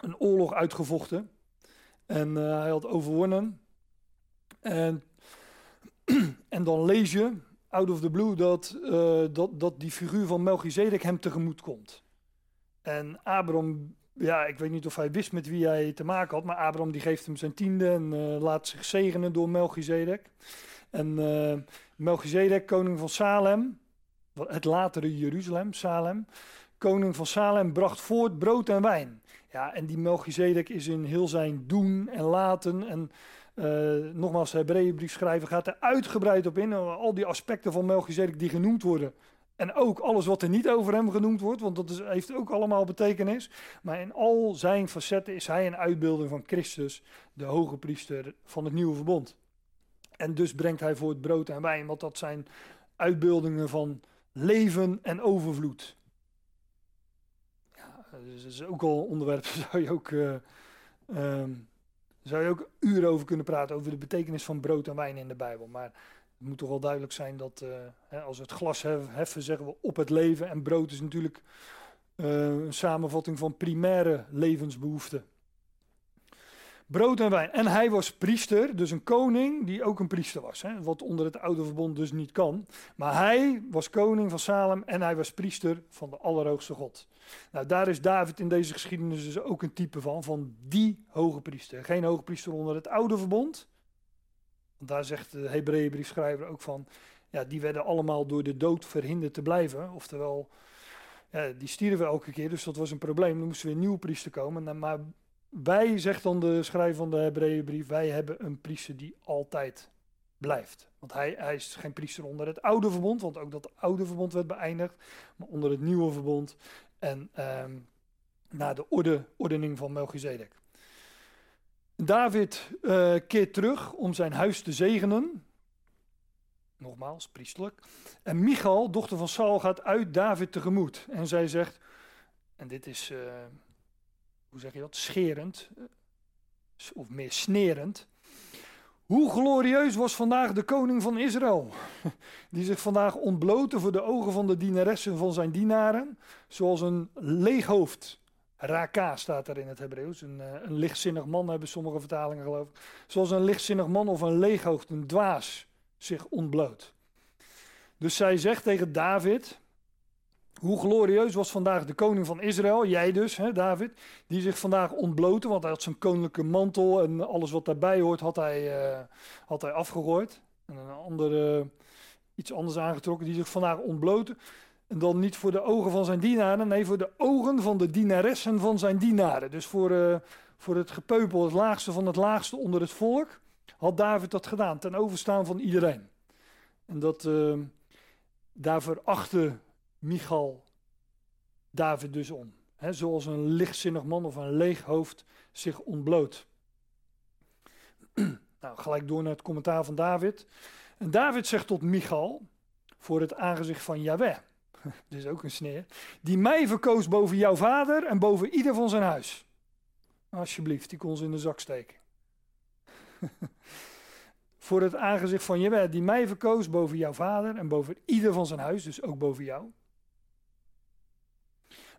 een oorlog uitgevochten. En uh, hij had overwonnen. En, en dan lees je out of the blue dat, uh, dat, dat die figuur van Melchizedek hem tegemoet komt. En Abram, ja, ik weet niet of hij wist met wie hij te maken had, maar Abram die geeft hem zijn tiende en uh, laat zich zegenen door Melchizedek. En uh, Melchizedek, koning van Salem, het latere Jeruzalem, Salem, koning van Salem, bracht voort brood en wijn. Ja, en die Melchizedek is in heel zijn doen en laten en uh, nogmaals, de Hebreeënbrief schrijven gaat er uitgebreid op in. Al die aspecten van Melchizedek die genoemd worden. En ook alles wat er niet over hem genoemd wordt, want dat heeft ook allemaal betekenis. Maar in al zijn facetten is hij een uitbeelding van Christus, de hoge priester van het nieuwe verbond. En dus brengt hij voor het brood en wijn, want dat zijn uitbeeldingen van leven en overvloed. Ja, dus dat is ook al een onderwerp, zou je ook uh, um, zou je ook uren over kunnen praten over de betekenis van brood en wijn in de Bijbel. Maar Het moet toch wel duidelijk zijn dat hè, als we het glas heffen, zeggen we op het leven. En brood is natuurlijk uh, een samenvatting van primaire levensbehoeften. Brood en wijn. En hij was priester, dus een koning die ook een priester was. Hè, wat onder het oude verbond dus niet kan. Maar hij was koning van Salem en hij was priester van de Allerhoogste God. Nou, daar is David in deze geschiedenis dus ook een type van, van die hoge priester. Geen hoge priester onder het oude verbond. Want daar zegt de Hebreeënbriefschrijver ook van, ja, die werden allemaal door de dood verhinderd te blijven. Oftewel, ja, die stierven elke keer, dus dat was een probleem. Er moest weer nieuwe priester komen. Nou, maar wij, zegt dan de schrijver van de Hebreeënbrief, wij hebben een priester die altijd blijft. Want hij, hij is geen priester onder het oude verbond, want ook dat oude verbond werd beëindigd, maar onder het nieuwe verbond en um, na de orde, ordening van Melchizedek. David uh, keert terug om zijn huis te zegenen. Nogmaals, priestelijk. En Michal, dochter van Saul, gaat uit David tegemoet. En zij zegt, en dit is, uh, hoe zeg je dat, scherend, uh, of meer snerend. Hoe glorieus was vandaag de koning van Israël, die zich vandaag ontblootte voor de ogen van de dienaressen van zijn dienaren, zoals een leeg hoofd. Raka staat er in het Hebreeuws, een, eh, een lichtzinnig man hebben sommige vertalingen geloof. Zoals een lichtzinnig man of een leeghoofd, een dwaas, zich ontbloot. Dus zij zegt tegen David, hoe glorieus was vandaag de koning van Israël, jij dus, hè, David, die zich vandaag ontblootte, want hij had zijn koninklijke mantel en alles wat daarbij hoort, had hij, uh, had hij afgegooid. En een andere, iets anders aangetrokken, die zich vandaag ontblootte. En dan niet voor de ogen van zijn dienaren, nee, voor de ogen van de dienaressen van zijn dienaren. Dus voor, uh, voor het gepeupel, het laagste van het laagste onder het volk, had David dat gedaan, ten overstaan van iedereen. En dat, uh, daar verachtte Michal David dus om. Zoals een lichtzinnig man of een leeg hoofd zich ontbloot. nou, gelijk door naar het commentaar van David. En David zegt tot Michal, voor het aangezicht van Yahweh, dit is ook een sneer, die mij verkoos boven jouw vader en boven ieder van zijn huis. Alsjeblieft, die kon ze in de zak steken. voor het aangezicht van Jaweh, die mij verkoos boven jouw vader en boven ieder van zijn huis, dus ook boven jou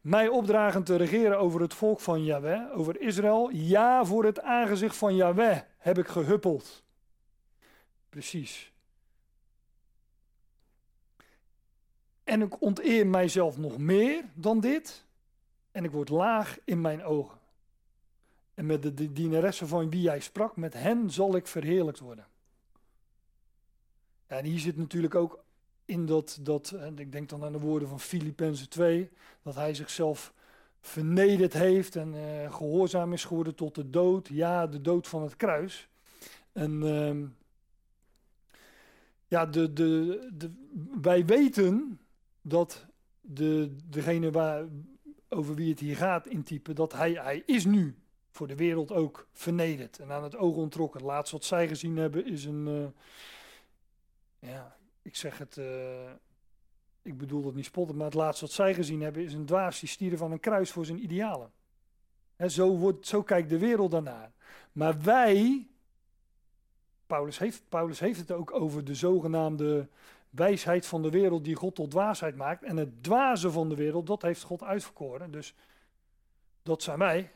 mij opdragen te regeren over het volk van Yahweh, over Israël. Ja, voor het aangezicht van Yahweh heb ik gehuppeld. Precies. En ik onteer mijzelf nog meer dan dit. En ik word laag in mijn ogen. En met de dienaressen van wie jij sprak, met hen zal ik verheerlijkt worden. en hier zit natuurlijk ook in dat, dat, ik denk dan aan de woorden van Filippenzen 2, dat hij zichzelf vernederd heeft en uh, gehoorzaam is geworden tot de dood. Ja, de dood van het kruis. En uh, ja, de, de, de, wij weten dat de, degene waar, over wie het hier gaat in type, dat hij, hij is nu voor de wereld ook vernederd en aan het oog ontrokken. Het wat zij gezien hebben is een, uh, ja, ik zeg het, uh, ik bedoel het niet spotten, maar het laatste wat zij gezien hebben is een dwaas die stieren van een kruis voor zijn idealen. He, zo, wordt, zo kijkt de wereld daarnaar. Maar wij, Paulus heeft, Paulus heeft het ook over de zogenaamde wijsheid van de wereld die God tot dwaasheid maakt. En het dwaze van de wereld, dat heeft God uitverkoren. Dus dat zijn wij.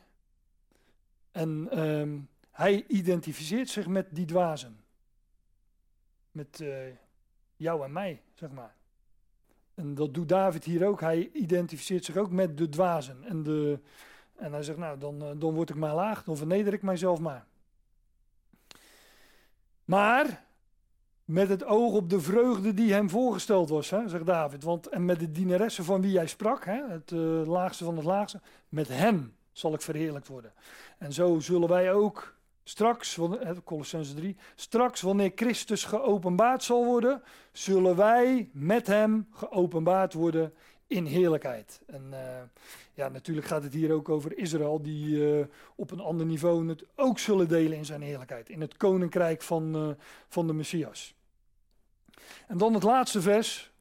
En um, hij identificeert zich met die dwazen. Met, uh, jou en mij, zeg maar. En dat doet David hier ook. Hij identificeert zich ook met de dwazen. En, de, en hij zegt, nou, dan, eh, dan word ik maar laag, dan verneder ik mijzelf maar. Maar met het oog op de vreugde die hem voorgesteld was, hè, zegt David. Want, en met de dienaressen van wie jij sprak, hè, het uh, laagste van het laagste, met hen zal ik verheerlijkt worden. En zo zullen wij ook Straks, Colossense 3, straks wanneer Christus geopenbaard zal worden, zullen wij met hem geopenbaard worden in heerlijkheid. En uh, ja, natuurlijk gaat het hier ook over Israël, die uh, op een ander niveau het ook zullen delen in zijn heerlijkheid, in het koninkrijk van, uh, van de Messias. En dan het laatste vers.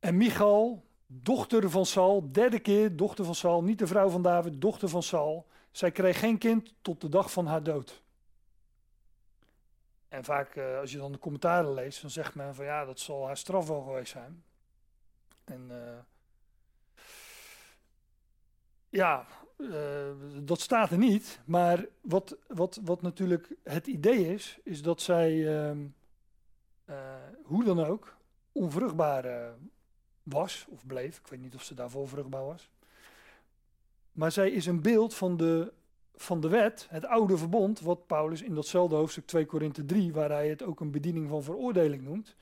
En Michal, dochter van Saul, derde keer dochter van Saul, niet de vrouw van David, dochter van Saul zij kreeg geen kind tot de dag van haar dood. En vaak, uh, als je dan de commentaren leest, dan zegt men van ja, dat zal haar straf wel geweest zijn. En uh, ja, uh, dat staat er niet. Maar wat, wat, wat natuurlijk het idee is, is dat zij, ehm, hoe dan ook, onvruchtbaar was of bleef. Ik weet niet of ze daarvoor vruchtbaar was. Maar zij is een beeld van de van de wet, het oude verbond, wat Paulus in datzelfde hoofdstuk 2 Korinthe 3, waar hij het ook een bediening van veroordeling noemt,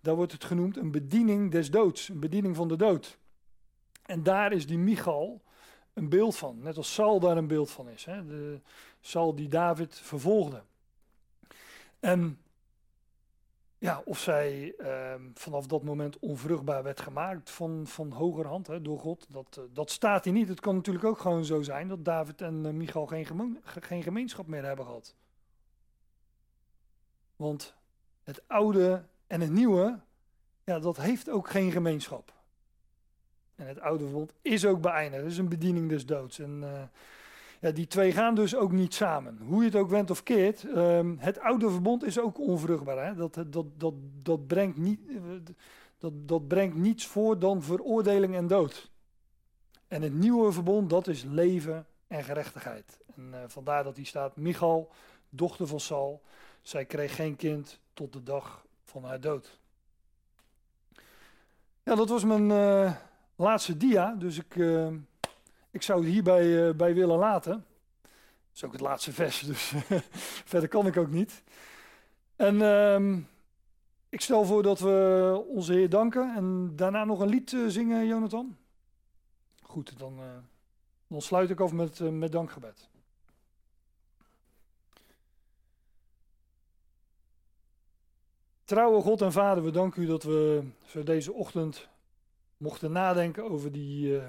daar wordt het genoemd een bediening des doods, een bediening van de dood. En daar is die Michal een beeld van, net als Saul daar een beeld van is. Hè? De Saul die David vervolgde. En ja, of zij ehm, vanaf dat moment onvruchtbaar werd gemaakt van, van hogerhand hè, door God, dat, uh, dat staat hier niet. Het kan natuurlijk ook gewoon zo zijn dat David en uh, Michal geen, geen gemeenschap meer hebben gehad. Want het oude en het nieuwe, ja, dat heeft ook geen gemeenschap. En het oude verbond is ook beëindigd. Het is een bediening des doods. En uh, ja, die twee gaan dus ook niet samen. Hoe je het ook went of keert, um, het oude verbond is ook onvruchtbaar. Hè? Dat, dat, dat, dat, brengt niet, dat, dat brengt niets voor dan veroordeling en dood. En het nieuwe verbond, dat is leven en gerechtigheid. En uh, vandaar dat hier staat, Michal, dochter van Saul, zij kreeg geen kind tot de dag van haar dood. Ja, dat was mijn laatste dia, dus ik... Uh, ik zou het hierbij uh, bij willen laten. Dat is ook het laatste vers, dus verder kan ik ook niet. En um, ik stel voor dat we onze Heer danken en daarna nog een lied uh, zingen, Jonathan. Goed, dan, uh, dan sluit ik af met, met dankgebed. Trouwe God en Vader, we danken u dat we zo deze ochtend mochten nadenken over die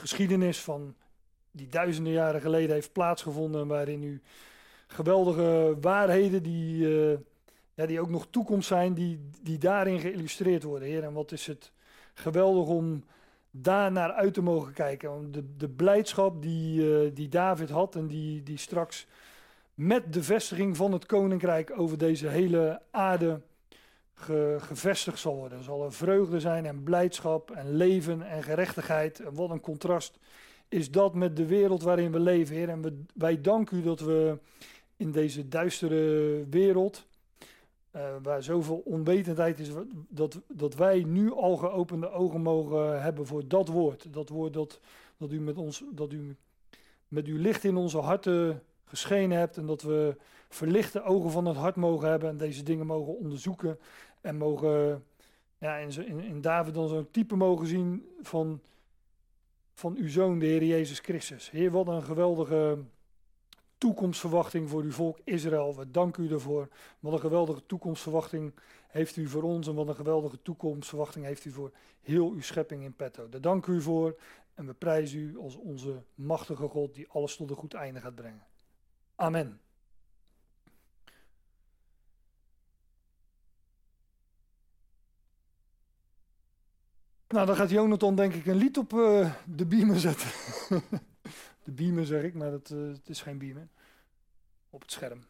geschiedenis van die duizenden jaren geleden heeft plaatsgevonden, waarin u geweldige waarheden die, uh, ja, die ook nog toekomst zijn, die, die daarin geïllustreerd worden, Heer. En wat is het geweldig om daar naar uit te mogen kijken. De, de blijdschap die, uh, die David had en die, die straks met de vestiging van het koninkrijk over deze hele aarde ge, gevestigd zal worden. Er zal er vreugde zijn en blijdschap en leven en gerechtigheid. En wat een contrast is dat met de wereld waarin we leven, Heer. En we, wij danken u dat we in deze duistere wereld, uh, waar zoveel onwetendheid is, dat, dat wij nu al geopende ogen mogen hebben voor dat woord. Dat woord dat, dat, u, met ons, dat u met uw licht in onze harten geschenen hebt en dat we verlichte ogen van het hart mogen hebben en deze dingen mogen onderzoeken en mogen ja, in, in, David dan zo'n type mogen zien van, van uw zoon, de Heer Jezus Christus. Heer, wat een geweldige toekomstverwachting voor uw volk Israël. We danken u ervoor. Wat een geweldige toekomstverwachting heeft u voor ons en wat een geweldige toekomstverwachting heeft u voor heel uw schepping in petto. Daar dank u voor en we prijzen u als onze machtige God die alles tot een goed einde gaat brengen. Amen. Nou, dan gaat Jonathan denk ik een lied op uh, de beamer zetten. de beamer zeg ik, maar dat, uh, het is geen beamer. Op het scherm.